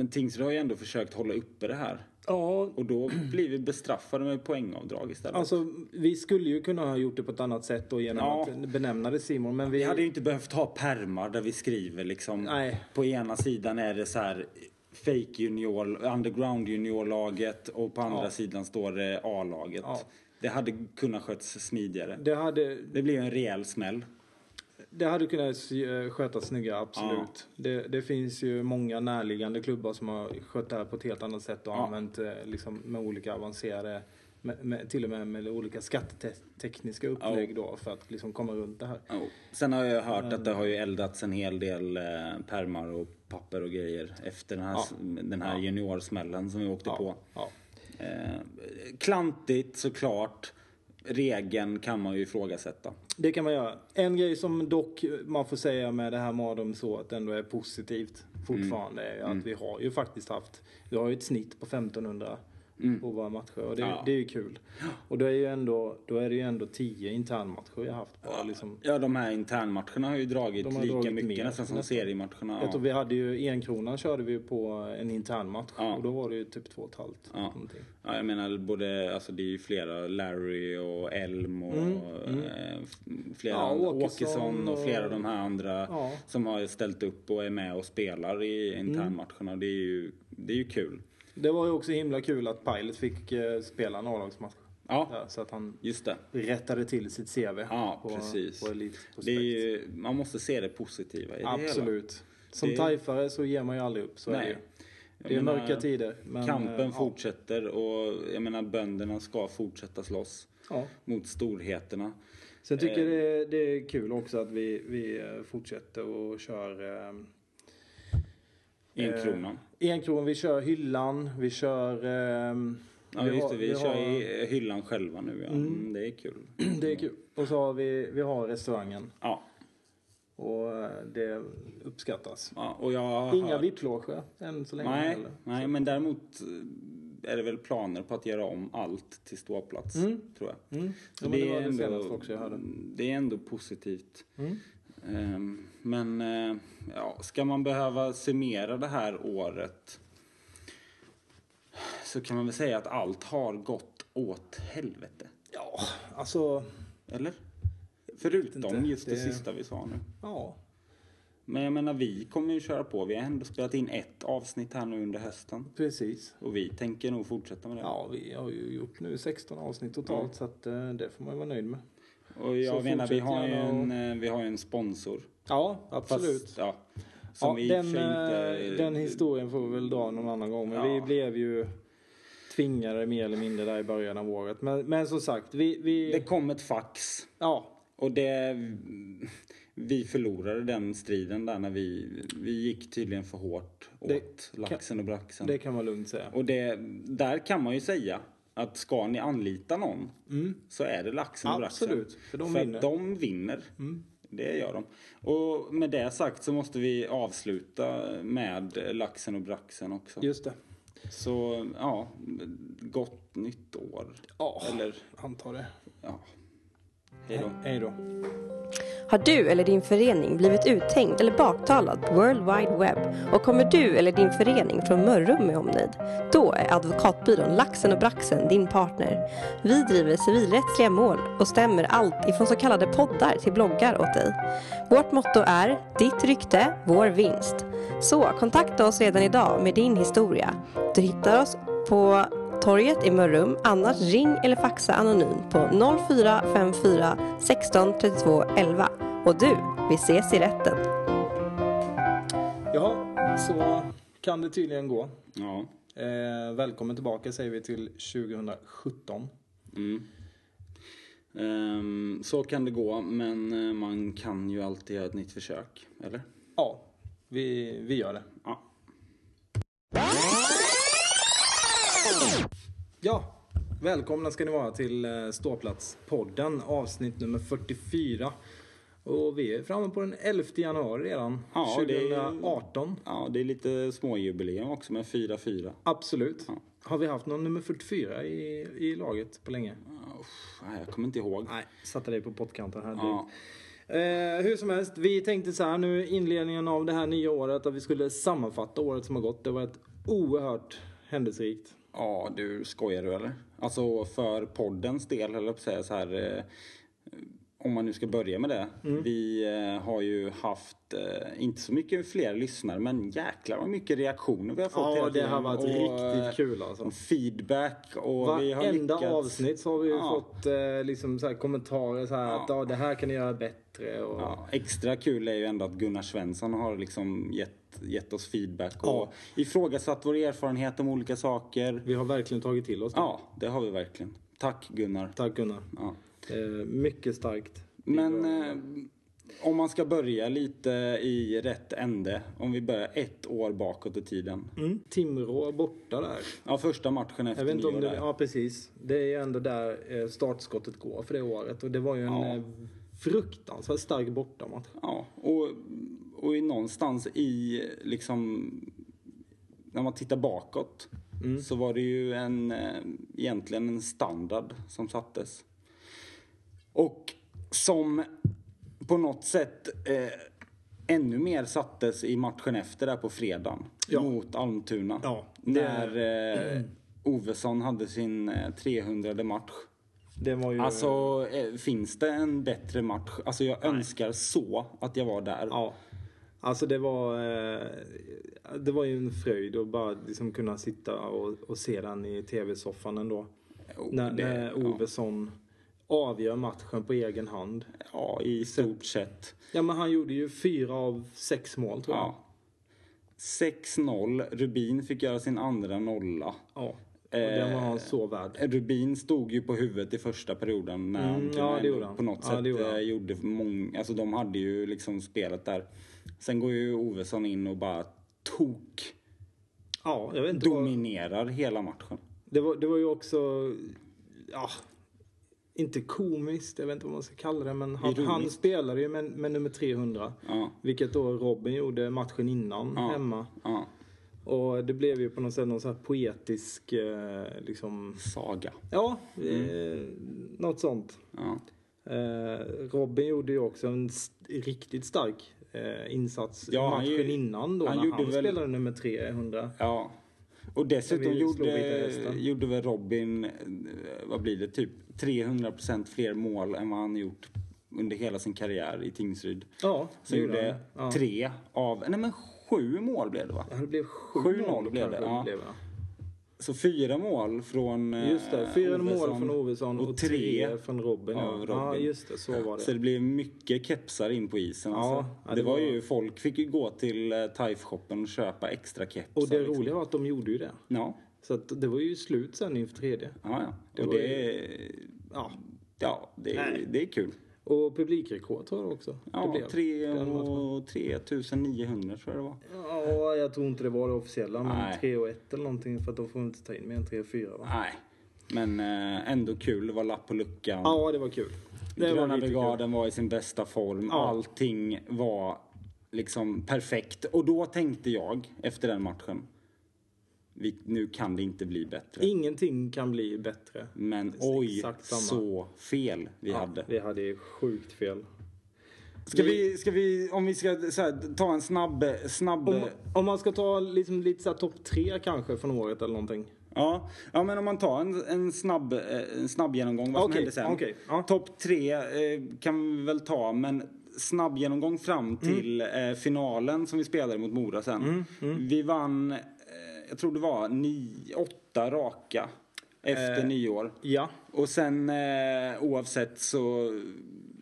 men Tingsryd har ju ändå försökt hålla uppe det här. ja, Och då blir vi bestraffade med poängavdrag istället. Alltså, vi skulle ju kunna ha gjort det på ett annat sätt då genom Ja. att benämna det Simon. Men vi, Vi hade ju inte behövt ha permar där vi skriver liksom. Nej. På ena sidan är det så här fake junior, underground juniorlaget och på andra Ja. sidan står det A-laget. Ja. Det hade kunnat sköts smidigare. det, hade, Det ju en rejäl smäll. Det hade kunnat eh, skötas snyggare, absolut. Det, det finns ju många närliggande klubbar som har skött det här på ett helt annat sätt och Ja. använt eh, liksom, med olika avancerade med, med, till och med med olika skattetekniska upplägg då för att liksom komma runt det här. Sen har jag hört att det har ju eldats en hel del eh, permar och papper och grejer efter den här, Ja. den här juniorsmällen som vi åkte på. Ja. Eh, klantigt såklart. Regeln kan man ju ifrågasätta. Det kan man göra. En grej som dock man får säga med det här Madom så att ändå är positivt fortfarande är Mm. att vi har ju faktiskt haft, vi har ju ett snitt på 1500 på våra matcher och det, Mm. Ja. det är ju kul. Och då är, ju ändå, då är det ju ändå 10 internmatcher har haft bara liksom. Ja, de här internmatcherna har ju dragit har lika dragit mycket mer, nästan som seriematcherna. Jag tror Ja. vi hade ju enkronan körde vi på en internmatch Ja. och då var det ju typ två och ett halvt. Ja. ja, jag menar både, alltså det är ju flera, Larry och Elm och eh, f- flera, Mm, Ja, andra, Åkesson och flera av de här andra Ja. Mm. som har ställt upp och är med och spelar i internmatcherna. Det är ju, det är ju kul. Det var ju också himla kul att Pilot fick eh, spela en A-lagsmatch. Ja, så att han just det. rättade till sitt CV Ja, på, precis. på Elite ju, man måste se det positiva i det hela. Absolut. Som Det- tajfare så ger man ju aldrig upp. Så är det Nej. ju. Det är menar, mörka tider. Men, Kampen eh, ja. fortsätter och jag menar bönderna ska fortsätta slåss Ja. mot storheterna. Sen tycker Eh. jag det, det är kul också att vi, vi eh, fortsätter och kör eh, Enkronan. eh, enkron. Vi kör hyllan. Vi kör... Eh, Ja just har- det, vi, kör har, i hyllan själva nu ja. Mm, det är kul. Det är kul. Och så har vi, vi har restaurangen. Ja, Och eh, det uppskattas. ja och jag Inga hört- VIP-loger än så länge. Nej, heller. nej, men däremot eh, är det väl planer på att göra om allt till ståplats. Mm. Tror jag. Mm. Så Ja, men det var det senaste också jag hörde. det är ändå positivt. Mm. Ehm, Men eh, ja, ska man behöva summera det här året så kan man väl säga att allt har gått åt helvete. Ja, alltså... Eller? Förutom inte. just det, Det- sista vi sa nu. Ja. Men jag menar, vi kommer ju köra på. Vi har ändå spelat in ett avsnitt här nu under hösten. Precis. Och vi tänker nog fortsätta med det. Ja, vi har ju gjort nu 16 avsnitt totalt så att eh, det får man ju vara nöjd med. Och jag Så menar, vi fortsätt har, ju en, eh, vi har en sponsor. Ja, absolut. Fast, ja, som ja, vi den, inte... eh, den historien får vi väl dra någon annan gång. Men Ja. vi blev ju tvingade mer eller mindre där i början av året. Men, men som sagt, vi... vi Det kom ett fax. Ja, Och det... Vi förlorade den striden där när vi... Vi gick tydligen för hårt åt Det laxen och braxen. det kan man lugnt säga. Och det, där kan man ju säga att ska ni anlita någon så är det laxen och braxen. Mm. Absolut, för de för vinner. de vinner. Det gör de. Och med det sagt så måste vi avsluta med laxen och braxen också. Just det. Så ja, gott nytt år. Ja, Eller antar det. ja, hej då. Hej då. Har du eller din förening blivit uthängd eller baktalad på World Wide Web och kommer du eller din förening från Mörrum med omnejd? Då är advokatbyrån Laxen och Braxen din partner. Vi driver civilrättsliga mål och stämmer allt ifrån så kallade poddar till bloggar åt dig. Vårt motto är Ditt rykte, vår vinst. Så kontakta oss redan idag med din historia. Du hittar oss på torget i Mörrum. Annars ring eller faxa anonymt på 0454 16 32 11. Och du, vi ses i rätten. Ja, så kan det tydligen gå. Ja. Eh, välkommen tillbaka säger vi till 2017. Mm. Ehm, så kan det gå, men eh, man kan ju alltid göra ett nytt försök. Eller? Ja, vi, vi gör det. Ja. Ja, välkomna ska ni vara till eh, Ståplats-podden avsnitt nummer 44. Och vi är framme på den 11 januari redan. Ja, det är- 2018. Ja, det är lite småjubileum också med 4-4. Absolut. Ja. Har vi haft någon nummer 44 i, i laget på länge? Nej, jag kommer inte ihåg. Nej, satte dig på pottkanten här. Ja. Eh, hur som helst, vi tänkte så här nu inledningen av det här nya året att vi skulle sammanfatta året som har gått. Det var ett oerhört händelserikt. Ja, du skojar du eller? Alltså för poddens del, eller att säga så här. Eh, om man nu ska börja med det. Mm. Vi eh, har ju haft, eh, inte så mycket fler lyssnare, men jäklar vad mycket reaktioner vi har fått Ja, det har varit Och, riktigt kul alltså. Feedback och vi har Varenda lyckats. avsnitt så har vi ju Ja. fått eh, liksom så här kommentarer så här Ja. att ja, det här kan ni göra bättre. Och, Ja, extra kul är ju ändå att Gunnar Svensson har liksom gett, gett oss feedback och Ja. ifrågasatt vår erfarenhet om olika saker. Vi har verkligen tagit till oss det. Ja, det har vi verkligen. Tack Gunnar. Tack Gunnar. Ja. Eh, mycket starkt. Men eh, om man ska börja lite i rätt ände. Om vi börjar ett år bakåt i tiden. Mm. Timrå borta där. Ja, första matchen efter Jag vet inte om det, ja precis. Det är ju ändå där eh, startskottet går för det året. Och det var ju en Ja. eh, fruktansvärt stark bortamatch. Ja, och, och i någonstans i liksom när man tittar bakåt Mm. så var det ju en eh, egentligen en standard som sattes. Och som på något sätt eh, ännu mer sattes i matchen efter där på fredagen Ja. mot Almtuna. Ja, det- När eh, Ovesson hade sin eh, 300 match. Det var ju... Alltså, eh, finns det en bättre match? Alltså jag önskar så att jag var där. Ja. Alltså det var, eh, det var ju en fröjd att bara liksom kunna sitta och, och se den i tv-soffan ändå. Jo, när, det- när Ovesson avgör matchen på egen hand. Ja, i stort sett. Ja men han gjorde ju fyra av sex mål tror jag. Ja. 6-0. Rubin fick göra sin andra nolla. Ja. Och den var han Eh, så värd. Rubin stod ju på huvudet i första perioden när Mm, Almtuna ja, han. på något Ja, sätt gjorde han. eh, gjorde många, alltså de hade ju liksom spelet där. Sen går ju Ovesson in och bara tok Ja, jag vet inte vad, dominerar hela matchen. det, var, det var ju också, ja, inte komiskt, jag vet inte vad man ska kalla det, men han, han spelade ju med, med nummer 300. Ja, Vilket då Robin gjorde matchen innan Ja. hemma. ja. Och det blev ju på något sätt någon sån här poetisk, eh, liksom, Saga. ja, eh, något sånt. Ja. Eh, Robin gjorde ju också en st- riktigt stark eh, insats Ja, matchen ju- innan då han när han väl- spelade nummer 300. Ja. Och dessutom gjorde, gjorde väl Robin, eh, vad blir det, typ 300% fler mål än vad han gjort under hela sin karriär i Tingsryd. Ja, Så gjorde. Ja. tre av, nej men sju mål blev det va? Ja, det blev 7 7-0 mål blev det, kanske ja. Så fyra mål från eh, Just det, fyra mål Ovesson från Ovesson och, och tre tre från Robin. Ja. Robin. ja, just det, så var det. Så det blev mycket kepsar in på isen. Ja, alltså. ja, det, det var, var- ju, folk fick ju gå till uh, Taif-shoppen och köpa extra kepsar. Och det liksom. roliga var att de gjorde ju det. Ja, Så att det var ju slut sen inför tredje. ja, ja. Det och det, Ja. ja, det, Nej. det är kul. Och publikrekord tror jag också. det Ja, och 3900 tror jag det var. Ja, jag tror inte det var det officiella. Men Nej. 3 och 1 eller någonting för att de får inte ta in mer än 3 och 4 va? Nej, men eh, ändå kul. Det var lapp på luckan. Ja, det var kul. Det Gröna brigaden var i sin bästa form. Ja. Allting var liksom perfekt. Och då tänkte jag efter den matchen. Vi, nu kan det inte bli bättre. Ingenting kan bli bättre. Men oj, så fel vi hade. Vi hade ju sjukt fel. Ska vi, ska vi, om vi ska här, ta en snabb, snabb... Om, om man ska ta liksom lite så här topp 3 kanske från året eller någonting. Ja, ja, men om man tar en, en, snabb, eh, en snabb genomgång vad som Okej, hände sen. okej, ja. Topp tre eh, kan vi väl ta, men snabb genomgång fram till eh, finalen som vi spelade mot Mora sen. Vi vann, jag tror det var nio, åtta raka efter Eh, nyår. Ja. Och sen eh, oavsett så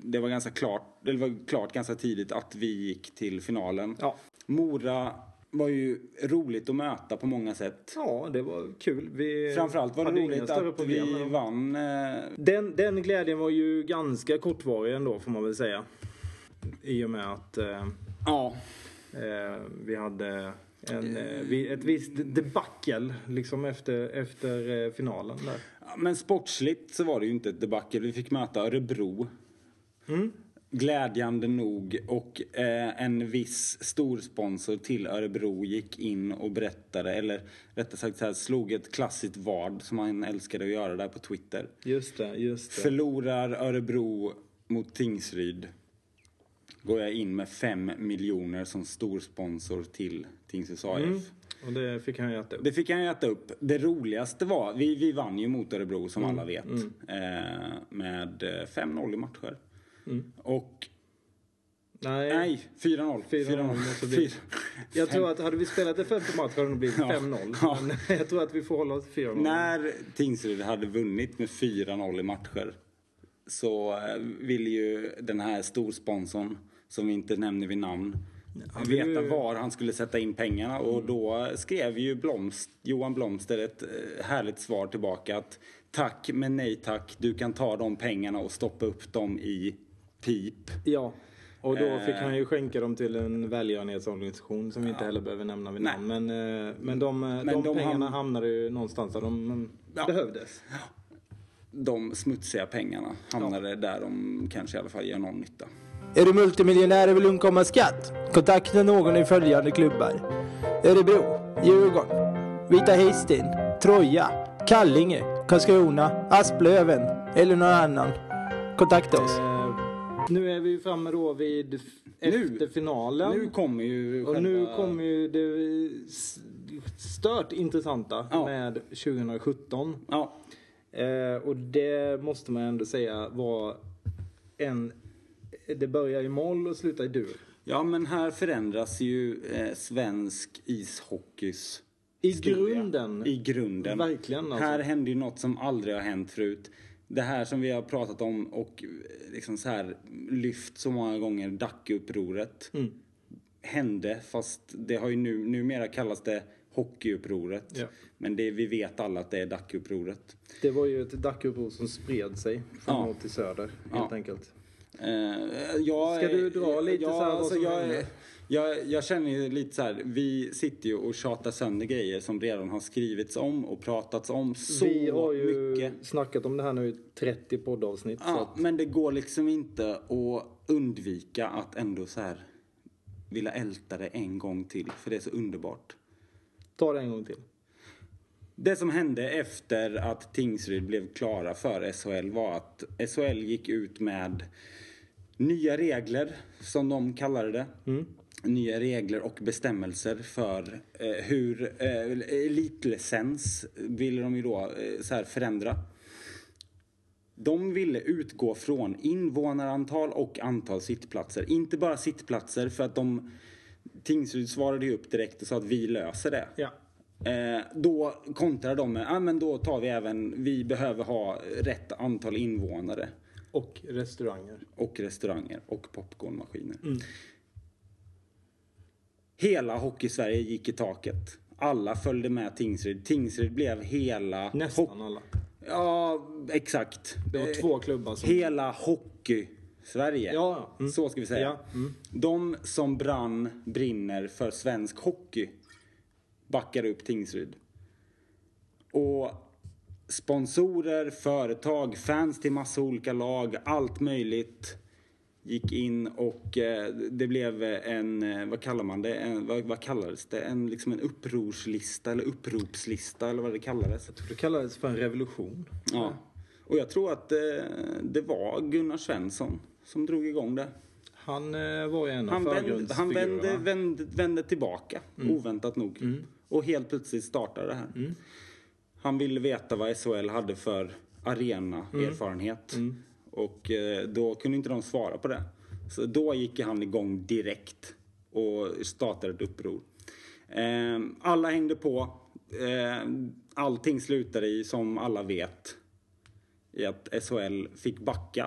det var ganska klart, det var klart ganska tidigt att vi gick till finalen. Ja. Mora var ju roligt att möta på många sätt. Ja, det var kul. Vi Framförallt var det roligt att vi vann. Eh, Den, den glädjen var ju ganska kortvarig ändå får man väl säga. I och med att eh, ja, eh, vi hade en, eh, vi, ett visst debacle liksom efter, efter eh, finalen där. men sportsligt så var det ju inte ett debacle. Vi fick möta Örebro. Mm. glädjande nog och eh, en viss storsponsor till Örebro gick in och berättade, eller rättare sagt så här, slog ett klassiskt vad som han älskade att göra där på Twitter. Just det, just det. Förlorar Örebro mot Tingsryd går jag in med 5 miljoner som storsponsor till Tingsryds AIF. Mm. Och det fick han ju äta upp. Det fick han ju äta upp. Det roligaste var, vi, vi vann ju mot Örebro som Mm. alla vet. Eh, med eh, 5-0 i matcher. Mm. Och, Nej, nej, 4-0. 4-0 måste det bli. Fyra- jag tror att hade vi spelat en femte match hade det nog blivit Ja. 5-0. Ja. Men jag tror att vi får hålla oss till 4-0. När Tingsryd hade vunnit med 4-0 i matcher så eh, ville ju den här storsponsorn, som vi inte nämner vid namn, veta var han skulle sätta in pengarna och då skrev ju Blomst, Johan Blomster ett eh, härligt svar tillbaka att tack men nej tack, du kan ta de pengarna och stoppa upp dem i pip. Ja. Och då Eh. fick han ju skänka dem till en välgörenhetsorganisation som vi inte heller behöver nämna vid namn. Men, eh, men de, eh, de, de pengarna ham- hamnade ju någonstans där de mm, Ja. behövdes. De smutsiga pengarna hamnade där de kanske i alla fall gör någon nytta. Är du multimiljonär och vill undkomma skatt? Kontakta någon i följande klubbar. Örebro, Djurgården, Vita Hästen, Troja, Kallinge, Karlskrona, Asplöven eller någon annan. Kontakta oss. Eh, nu är vi ju framme då vid f- Nu- efter finalen. Nu kommer ju och nu själva- kommer ju det stört intressanta Ja. med 2017. Ja, Eh, och det måste man ändå säga var en... Det börjar i moll och slutar i dur. Ja, men här förändras ju eh, svensk ishockeys I historia. grunden. I grunden. Verkligen alltså. Här händer ju något som aldrig har hänt förut. Det här som vi har pratat om och eh, liksom så här lyft så många gånger, Dackeupproret. Mm. Hände, fast det har ju nu, numera kallas det hockeyupproret. Ja. Men det, vi vet alla att det är Dackeupproret. Det var ju ett dackuppror som spred sig från Ja. norr till söder helt Ja. enkelt. Eh, jag, Ska du dra lite ja, så här alltså jag, jag, jag känner ju lite så här, vi sitter ju och tjatar sönder grejer som redan har skrivits om och pratats om så vi har ju mycket. snackat om det här nu i 30 poddavsnitt. Ja, att, men det går liksom inte att undvika att ändå så här vilja älta det en gång till, för det är så underbart. ta det en gång till. Det som hände efter att Tingsryd blev klara för SHL var att SHL gick ut med nya regler, som de kallade det. Nya regler och bestämmelser för eh, hur eh, elitlicens ville de ju då eh, så här förändra. De ville utgå från invånarantal och antal sittplatser. Inte bara sittplatser för att de Tingsryd svarade ju upp direkt och sa att vi löser det. Ja. Eh, då kontrar de med, ah, men då tar vi även, vi behöver ha rätt antal invånare. Och restauranger. Och restauranger och popcornmaskiner. Mm. Hela Hockeysverige gick i taket. Alla följde med Tingsryd. Tingsryd blev hela... Nästan alla. Ja, exakt. Det var två klubbar som... Hela Hockey-Sverige. Ja, mm. Så ska vi säga. Ja, mm. De som brann, brinner för svensk hockey backar upp Tingsryd. Och sponsorer, företag, fans till massa olika lag, allt möjligt gick in och eh, det blev en, eh, vad kallar man det, en, vad, vad kallades det? En, liksom en upprorslista eller uppropslista eller vad det kallades. Det kallades för en revolution. Ja. Och jag tror att eh, det var Gunnar Svensson som drog igång det. Han var en av vände, han vände, förgrundsfigurerna. vände, vände tillbaka, oväntat nog. Och helt plötsligt startade det här. Han ville veta vad SHL hade för arena-erfarenhet. Och eh, då kunde inte de svara på det. Så då gick han igång direkt och startade ett uppror. Eh, alla hängde på. Eh, allting slutade i, som alla vet, i att SHL fick backa.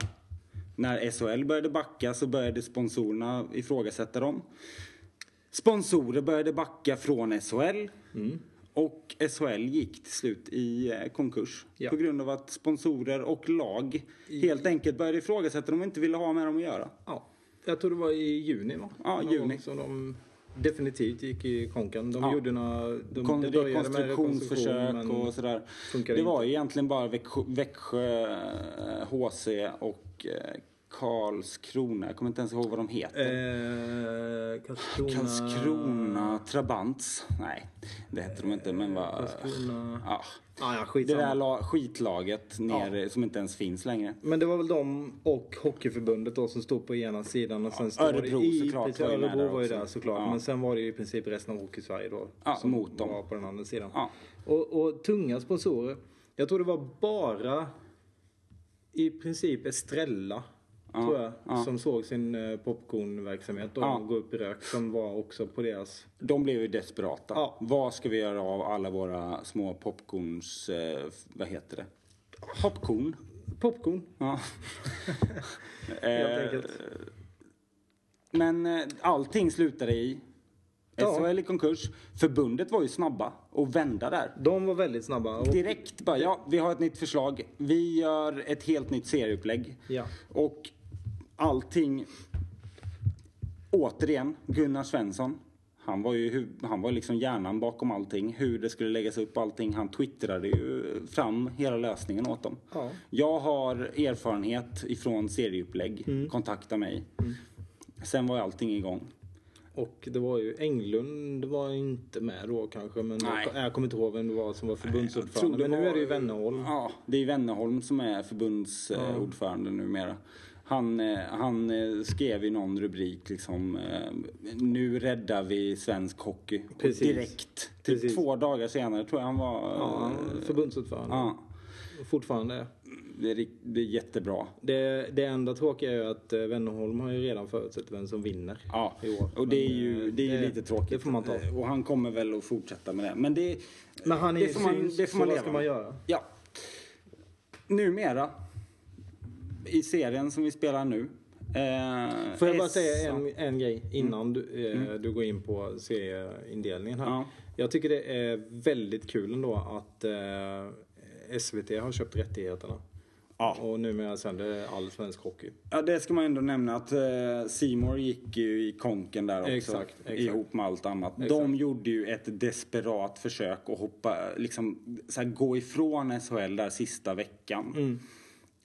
När SHL började backa så började sponsorerna ifrågasätta dem. Sponsorer började backa från SHL. Och SHL gick till slut i eh, konkurs. Ja. På grund av att sponsorer och lag helt enkelt började ifrågasätta dem och inte ville ha med dem att göra. Ja. Jag tror det var i juni va? Ja, Någon juni. Som de definitivt gick i konken. De Ja. gjorde några... De, Kon- det började med rekonstruktionsförsök och sådär. Det inte. var ju egentligen bara Växjö, Växjö eh, HC och eh, Karlskrona. Jag kommer inte ens ihåg vad de heter. Eh, Karlskrona... Karlskrona Trabants. Nej, det heter de inte. Men vad... Karlskrona... Ja. Ah, ja, Det skitsamma. där la, skitlaget ner, som inte ens finns längre. Men det var väl de och Hockeyförbundet då som stod på ena sidan och sen Ja, står Örebro det i, såklart precis, var Örebro där var ju där såklart. Ja. Men sen var det ju i princip resten av Hockey-Sverige då. Ja, som mot dem. var på den andra sidan. Ja. Och, och tunga sponsorer. Jag tror det var bara i princip Estrella tror jag, ja. som såg sin eh, popcornverksamhet då Ja. gå upp i rök. Som var också på deras... De blev ju desperata. Ja. Vad ska vi göra av alla våra små popcorns... Eh, vad heter det? Popcorn. Popcorn, Ja. helt Eh, enkelt. Men eh, allting slutade i Ja. SHL i konkurs. Förbundet var ju snabba att vända där. De var väldigt snabba. Och, Direkt bara, ja, vi har ett nytt förslag. Vi gör ett helt nytt serieupplägg. Ja. Och allting... Återigen, Gunnar Svensson. Han var ju han var liksom hjärnan bakom allting. Hur det skulle läggas upp allting. Han twittrade ju fram hela lösningen åt dem. Ja. Jag har erfarenhet ifrån serieupplägg. Mm. Kontakta mig. Sen var ju allting igång. Och det var ju Englund var inte med då kanske. Men Nej. jag, jag kommer inte ihåg vem det var som var förbundsordförande. Men nu är det ju Wennerholm. Ja, det är Wennerholm som är förbundsordförande numera. Han, eh, han eh, skrev i någon rubrik liksom eh, Nu räddar vi svensk hockey. Precis. direkt. Typ Precis. två dagar senare tror jag han var. Ja, förbundsordförande. ja, Fortfarande. det, är, det är jättebra. Det, det enda tråkiga är ju att Wennerholm har ju redan förutsett vem som vinner Ja, i år. och det är ju det är ju lite tråkigt. Det får man ta. Och han kommer väl att fortsätta med det. Men det, Men han är det får man, det får man leva ska man göra? Ja. Numera, i serien som vi spelar nu. Eh, Får jag bara säga en, en grej innan du, eh, du går in på serieindelningen här. Ja. Jag tycker det är väldigt kul ändå att eh, SVT har köpt rättigheterna. Ja. Och numera sänder all svensk hockey. Ja, det ska man ändå nämna att eh, Seymour gick ju i konken där också. Exakt, exakt. Ihop med allt annat. Exakt. De gjorde ju ett desperat försök att hoppa, liksom så här, gå ifrån SHL där sista veckan. Mm.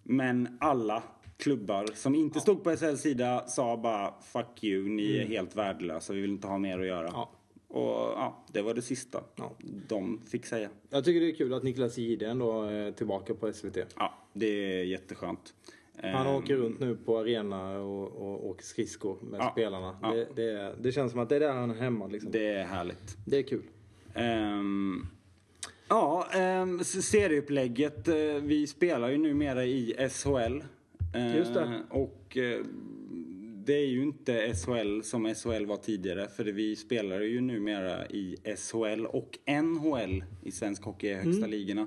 Men alla klubbar som inte stod på SHLs sida sa bara fuck you, ni är helt värdelösa, vi vill inte ha mer att göra. Mm. Ja. Och ja, det var det sista Ja. de fick säga. Jag tycker det är kul att Niklas Jihde ändå är tillbaka på SVT. Ja, det är jätteskönt. Han Eh, åker runt nu på arena och, och åker skridskor med Ja. spelarna. Ja. Det, det, det känns som att det är där han är hemma. Liksom. Det, Det är härligt. är kul. Ehm, ja, um, serieupplägget. eh, vi spelar ju numera i SHL. Eh, Just det. Och eh, det är ju inte SHL som SHL var tidigare. För vi spelar ju numera i SHL och NHL i svensk hockey, Mm. högsta ligorna.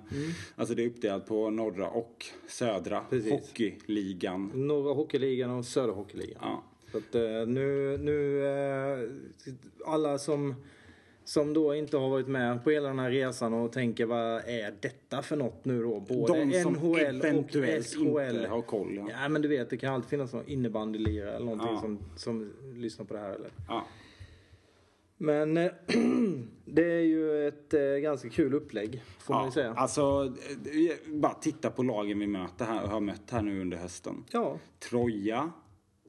Alltså det är uppdelat på norra och södra Precis. hockeyligan. Norra hockeyligan och södra hockeyligan. Ja. Så att, eh, nu, nu eh, alla som, som då inte har varit med på hela den här resan och tänker vad är detta för något nu då? Både De som NHL och eventuellt SHL. inte har koll. Ja. Ja men du vet det kan alltid finnas någon innebandylirare eller någonting Ja. som, som lyssnar på det här eller. Ja. Men eh, det är ju ett eh, ganska kul upplägg får man ju säga. Alltså, eh, bara titta på lagen vi möter här, har mött här nu under hösten. Ja, Troja,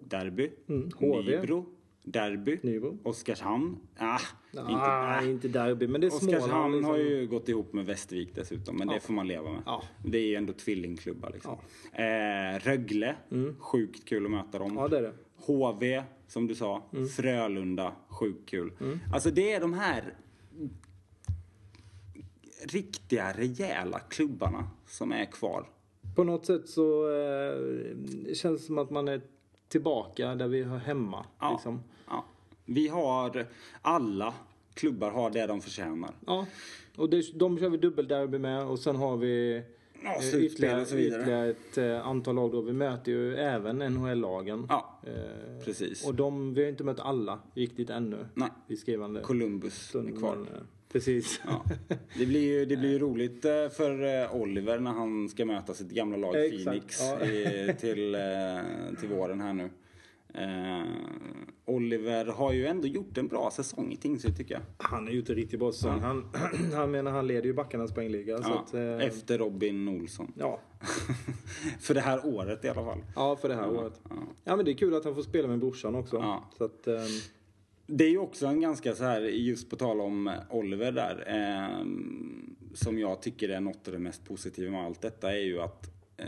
Derby. Mm, HV. Nybro, Derby. Nybro. Oskarshamn. Ah, inte, ah, ah. inte derby men det är Småland. Oskarshamn Liksom. har ju gått ihop med Västervik dessutom, men det får man leva med. Ja. Det är ju ändå tvillingklubbar liksom. Eh, Rögle, sjukt kul att möta dem. Mm. Ja det är det. HV, som du sa. Mm. Frölunda, sjukt kul. Alltså det är de här riktiga, rejäla klubbarna som är kvar. På något sätt så eh, känns det som att man är tillbaka där vi hör hemma. Ja. Liksom. Vi har, alla klubbar har det de förtjänar. Ja. Och det, de kör vi dubbelderby med och sen har vi Ja, eh, ytterligare, och så vidare. ytterligare ett eh, antal lag då. Vi möter ju även NHL-lagen. Ja, Eh, precis. och de, vi har inte mött alla riktigt ännu. Nej. I skrivande Columbus är kvar. men, eh, Precis. Ja. Det blir ju det blir ju roligt eh, för eh, Oliver när han ska möta sitt gamla lag Phoenix ja. i, till, eh, till våren här nu. Eh, Oliver har ju ändå gjort en bra säsong i Tingsryd tycker jag. Han har gjort en riktigt bra säsong. Han, han, menar, han leder ju backarnas poängliga. Så Ja, att, eh, Efter Robin Olsson. ja. För det här året i alla fall. ja, för det här året. Ja, men det är kul att han får spela med brorsan också. Ja. Så att, ehm, Det är ju också en ganska så här, just på tal om Oliver där, eh, som jag tycker är något av det mest positiva med allt detta är ju att eh,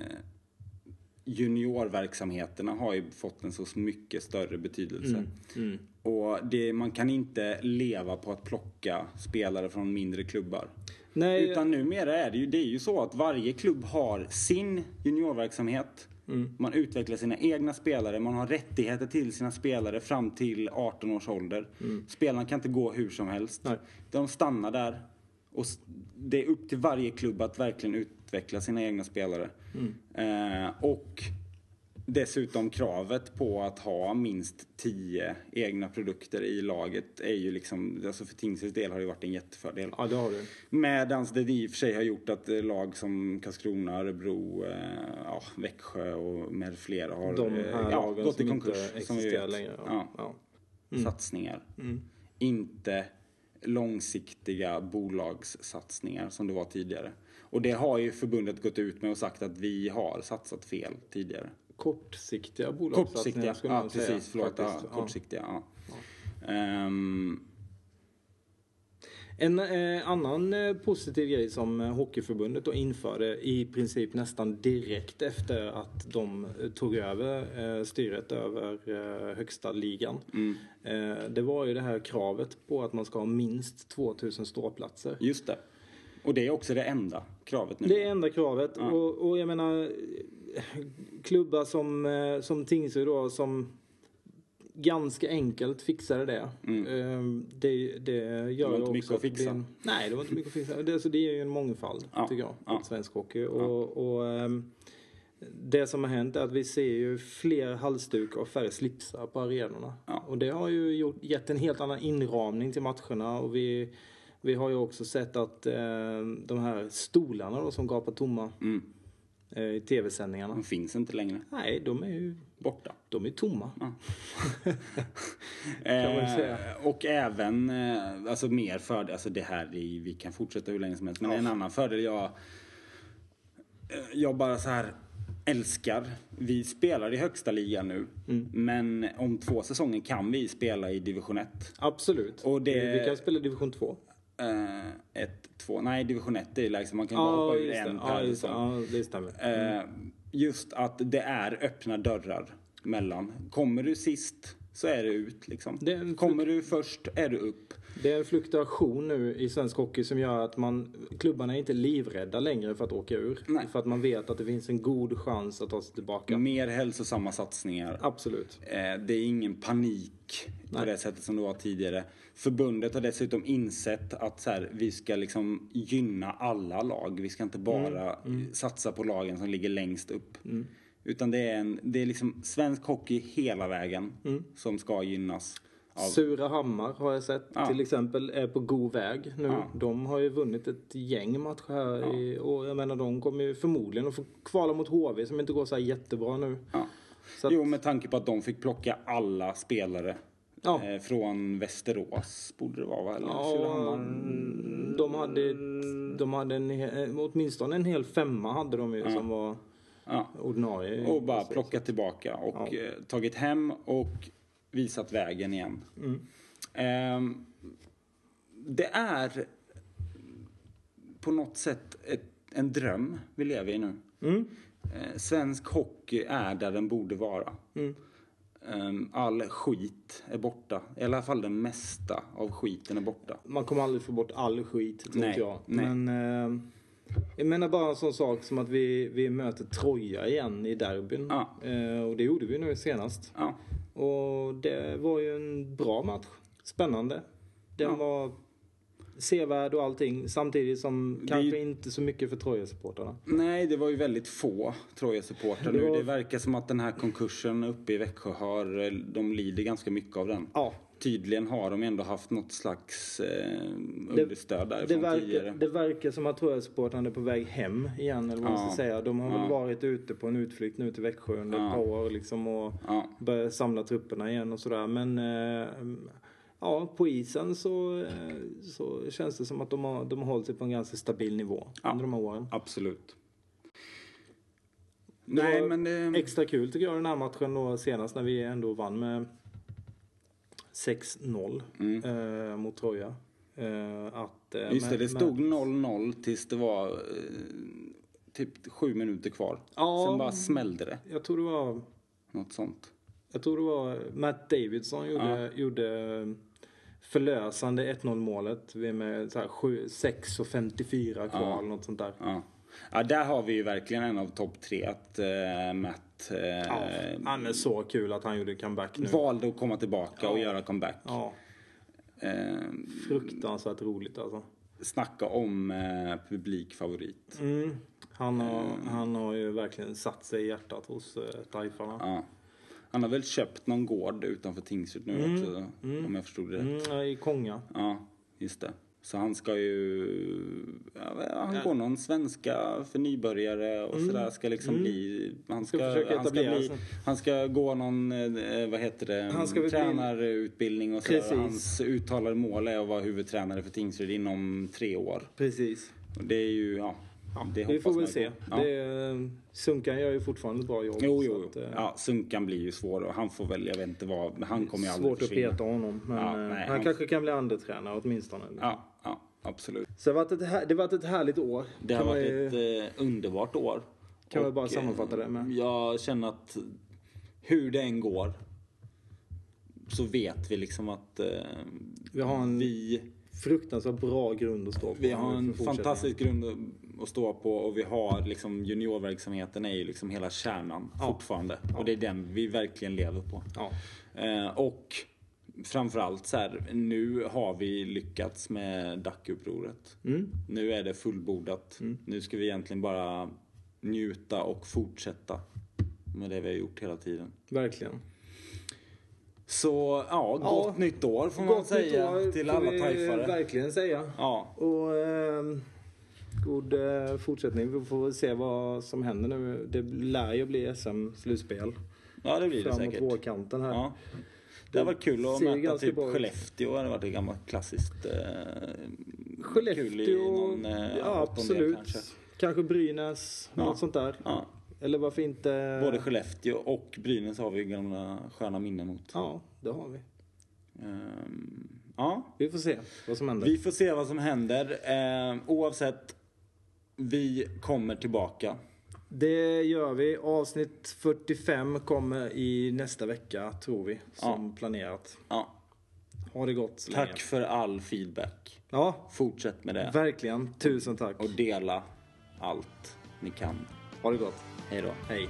juniorverksamheterna har ju fått en så mycket större betydelse. Mm, Och det, man kan inte leva på att plocka spelare från mindre klubbar. nej, Utan numera är det ju, det är ju så att varje klubb har sin juniorverksamhet. Mm. Man utvecklar sina egna spelare, man har rättigheter till sina spelare fram till 18 års ålder. Spelarna kan inte gå hur som helst. Mm. Nej. De stannar där. Och det är upp till varje klubb att verkligen utveckla sina egna spelare. Mm. Eh, och dessutom kravet på att ha minst 10 egna produkter i laget är ju liksom, alltså för Tingsryds del har det varit en jättefördel. ja, det har du. Medans det i och för sig har gjort att eh, lag som Karlskrona, Örebro, eh, ja, Växjö och med flera har De eh, här ja, lagen gått i konkurs. inte som vi existerar längre. Ja. Ja. Mm. Satsningar. Inte långsiktiga bolagssatsningar som det var tidigare. Och det har ju förbundet gått ut med och sagt att vi har satsat fel tidigare. Kortsiktiga bolagssatsningar Kortsiktiga, skulle man ja säga. precis, förlåt. Ja, faktiskt. Ja. kortsiktiga, ja. Ehm, En eh, annan eh, positiv grej som eh, Hockeyförbundet då införde i princip nästan direkt efter att de eh, tog över eh, styret över eh, högsta ligan. Mm. Eh, det var ju det här kravet på att man ska ha minst 2000 ståplatser. just det. Och det är också det enda kravet nu. Det är enda kravet. Och, och jag menar klubbar som, eh, som Tingsryd då som ganska enkelt fixade det. Eh, Det, det gör Mm. var inte också mycket att det fixa. en- nej, det var inte mycket att fixa. Det, alltså, det ger ju en mångfald Ja, tycker jag. ja. Ja. Svensk hockey. Och, och, ehm, det som har hänt är att vi ser ju fler halsdukar och färre slipsar på arenorna. Ja. Och det har ju gjort, gett en helt annan inramning till matcherna. Och vi, vi har ju också sett att eh, de här stolarna då, som gapar tomma Mm. eh, i tv-sändningarna. De finns inte längre. Nej, de är ju Borta. de är tomma. Ja. Kan man säga. Eh, och även, eh, alltså mer fördel, alltså det här, vi kan fortsätta hur länge som helst. Men en annan fördel jag, eh, jag bara så här älskar. Vi spelar i högsta ligan nu. Mm. Men om två säsonger kan vi spela i division 1. Absolut. Och det- Vi, kan spela division 2. Eh, ett, två, nej division 1 är lägst. Man kan bara hoppa ur en det. per Ja, säsong. Ja, det stämmer. Eh, just att det är öppna dörrar mellan. Kommer du sist så är det ut liksom. Det Kommer du först är du upp. Det är en fluktuation nu i svensk hockey som gör att man, klubbarna är inte livrädda längre för att åka ur. Nej. För att man vet att det finns en god chans att ta sig tillbaka. Mer hälsosamma satsningar. Absolut. Eh, det är ingen panik på Nej. det sättet som det var tidigare. Förbundet har dessutom insett att så här, vi ska liksom gynna alla lag. Vi ska inte bara satsa på lagen som ligger längst upp. Utan det är, en, det är liksom svensk hockey hela vägen som ska gynnas. Av, Surahammar har jag sett Ja. till exempel är på god väg nu. Ja. De har ju vunnit ett gäng matcher här i, och jag menar de kommer ju förmodligen att få kvala mot HV som inte går så här jättebra nu. ja. Så att, Jo, med tanke på att de fick plocka alla spelare Ja. eh, från Västerås, borde det vara va? Eller Ja, Surahammar? de hade, de hade en, he- åtminstone en hel femma hade de ju som var Ja. ordinarie. Och bara Så- plockat tillbaka och Ja. eh, tagit hem och visat vägen igen. Mm. Ehm, det är på något sätt ett, en dröm vi lever i nu. Mm. Eh, svensk hockey är där den borde vara. Mm. Ehm, all skit är borta. I alla fall den mesta av skiten är borta. Man kommer aldrig få bort all skit, tror Nej, jag. nej. Men eh, jag menar bara en sån sak som att vi, vi möter Troja igen i derbyn. Ja. Eh, och det gjorde vi nu senast. Ja, Och det var ju en bra match. Spännande. Den Ja. var sevärd och allting. Samtidigt som är kanske ju- inte så mycket för Troja-supportrarna. Nej, det var ju väldigt få Troja-supportrar Det nu. var- Det verkar som att den här konkursen uppe i Växjö har, de lider ganska mycket av den. Ja, tydligen har de ändå haft något slags eh, understöd Det därifrån verkar, tidigare. det verkar som att Troja-supportrarna är på väg hem igen eller vad man Ja. ska säga. De har Ja. väl varit ute på en utflykt nu till Växjö under Ja. ett par år liksom och Ja. börjat samla trupperna igen och sådär. Men eh, ja, på isen så, eh, så känns det som att de har, de har hållit sig på en ganska stabil nivå Ja. under de här åren. Absolut. Det Nej, men det... Extra kul tycker jag den här matchen då senast när vi ändå vann med 6-0 Mm. eh, mot Troja. Eh, att, eh, Just det, det stod men- 0-0 tills det var eh, typ sju minuter kvar. Ja. Sen bara smällde det. Jag tror det var Något sånt. Jag tror det var Matt Davidson gjorde, gjorde förlösande 1-0 målet. Vi är med så här 7, 6 och 54 kvar Ja. eller något sånt där. Ja. ja, där har vi ju verkligen en av topp tre. Att eh, Eh, Ja, han är så kul att han gjorde comeback nu. valde att komma tillbaka och Ja. göra comeback. Ja, Eh, fruktansvärt roligt alltså. snacka om eh, publikfavorit. Mm. Han, har, han har ju verkligen satt sig i hjärtat hos eh, Taifarna. Ja. Han har väl köpt någon gård utanför Tingsryd nu också, om jag förstod det rätt. Mm, I Konga. Ja, just det. Så han ska ju... Ja, han går någon svenska för nybörjare och sådär. Ska liksom bli... Han ska, Ska försöka han, ska bli, han ska gå någon, eh, vad heter det, Han ska tränarutbildning och sådär. Hans uttalade mål är att vara huvudtränare för Tingsryd inom tre år. Precis. Och det är ju, ja... det Vi får väl se. Ja. Det, Sunkan gör ju fortfarande ett bra jobb. Jo, så jo, att, jo. eh, Ja, Sunkan blir ju svår och han får väl, jag vet inte vad, han kommer ju aldrig Svårt att peta honom. Men Ja, eh, nej, han, han- kanske kan bli andra tränare åtminstone. Ja, ja, absolut. Så det har varit ett, här- det varit ett härligt år. Det har varit ju- ett eh, underbart år. Kan vi bara eh, sammanfatta det med? Jag känner att hur det än går så vet vi liksom att eh, Vi har en vi, fruktansvärt bra grund att stå på. vi har en fantastisk grund att- stå på och vi har liksom juniorverksamheten är ju liksom hela kärnan fortfarande. Och det är den vi verkligen lever på. Ja. Eh, och framförallt så här, nu har vi lyckats med DAC-upproret. Mm. Nu är det fullbordat. Nu ska vi egentligen bara njuta och fortsätta med det vi har gjort hela tiden. Verkligen. Så ja, gott Ja. nytt år får man säga till alla tajfare. verkligen säga. Ja, Och ehm, god eh, fortsättning. Vi får se vad som händer nu. Det lär ju bli SM-slutspel ja, det blir det framåt säkert. vårkanten här. Ja. Det har varit kul att möta typ bra. Skellefteå. Det har varit ett gammalt klassiskt eh, Skellefteå, kul i någon eh, ja absolut. kanske. Kanske Brynäs, Ja. något sånt där. Ja. Eller varför inte... Både Skellefteå och Brynäs har vi gamla sköna minnen mot. Ja, det har vi. Ehm, ja, Vi får se vad som händer. vi får se vad som händer. Ehm, oavsett, vi kommer tillbaka. Det gör vi. Avsnitt 45 kommer i nästa vecka, tror vi. Som planerat. Ja. Ha det gott så Tack länge. för all feedback. Ja, Fortsätt med det. verkligen. Tusen tack. Och dela allt ni kan. Ha det gott. Hej då. Hej.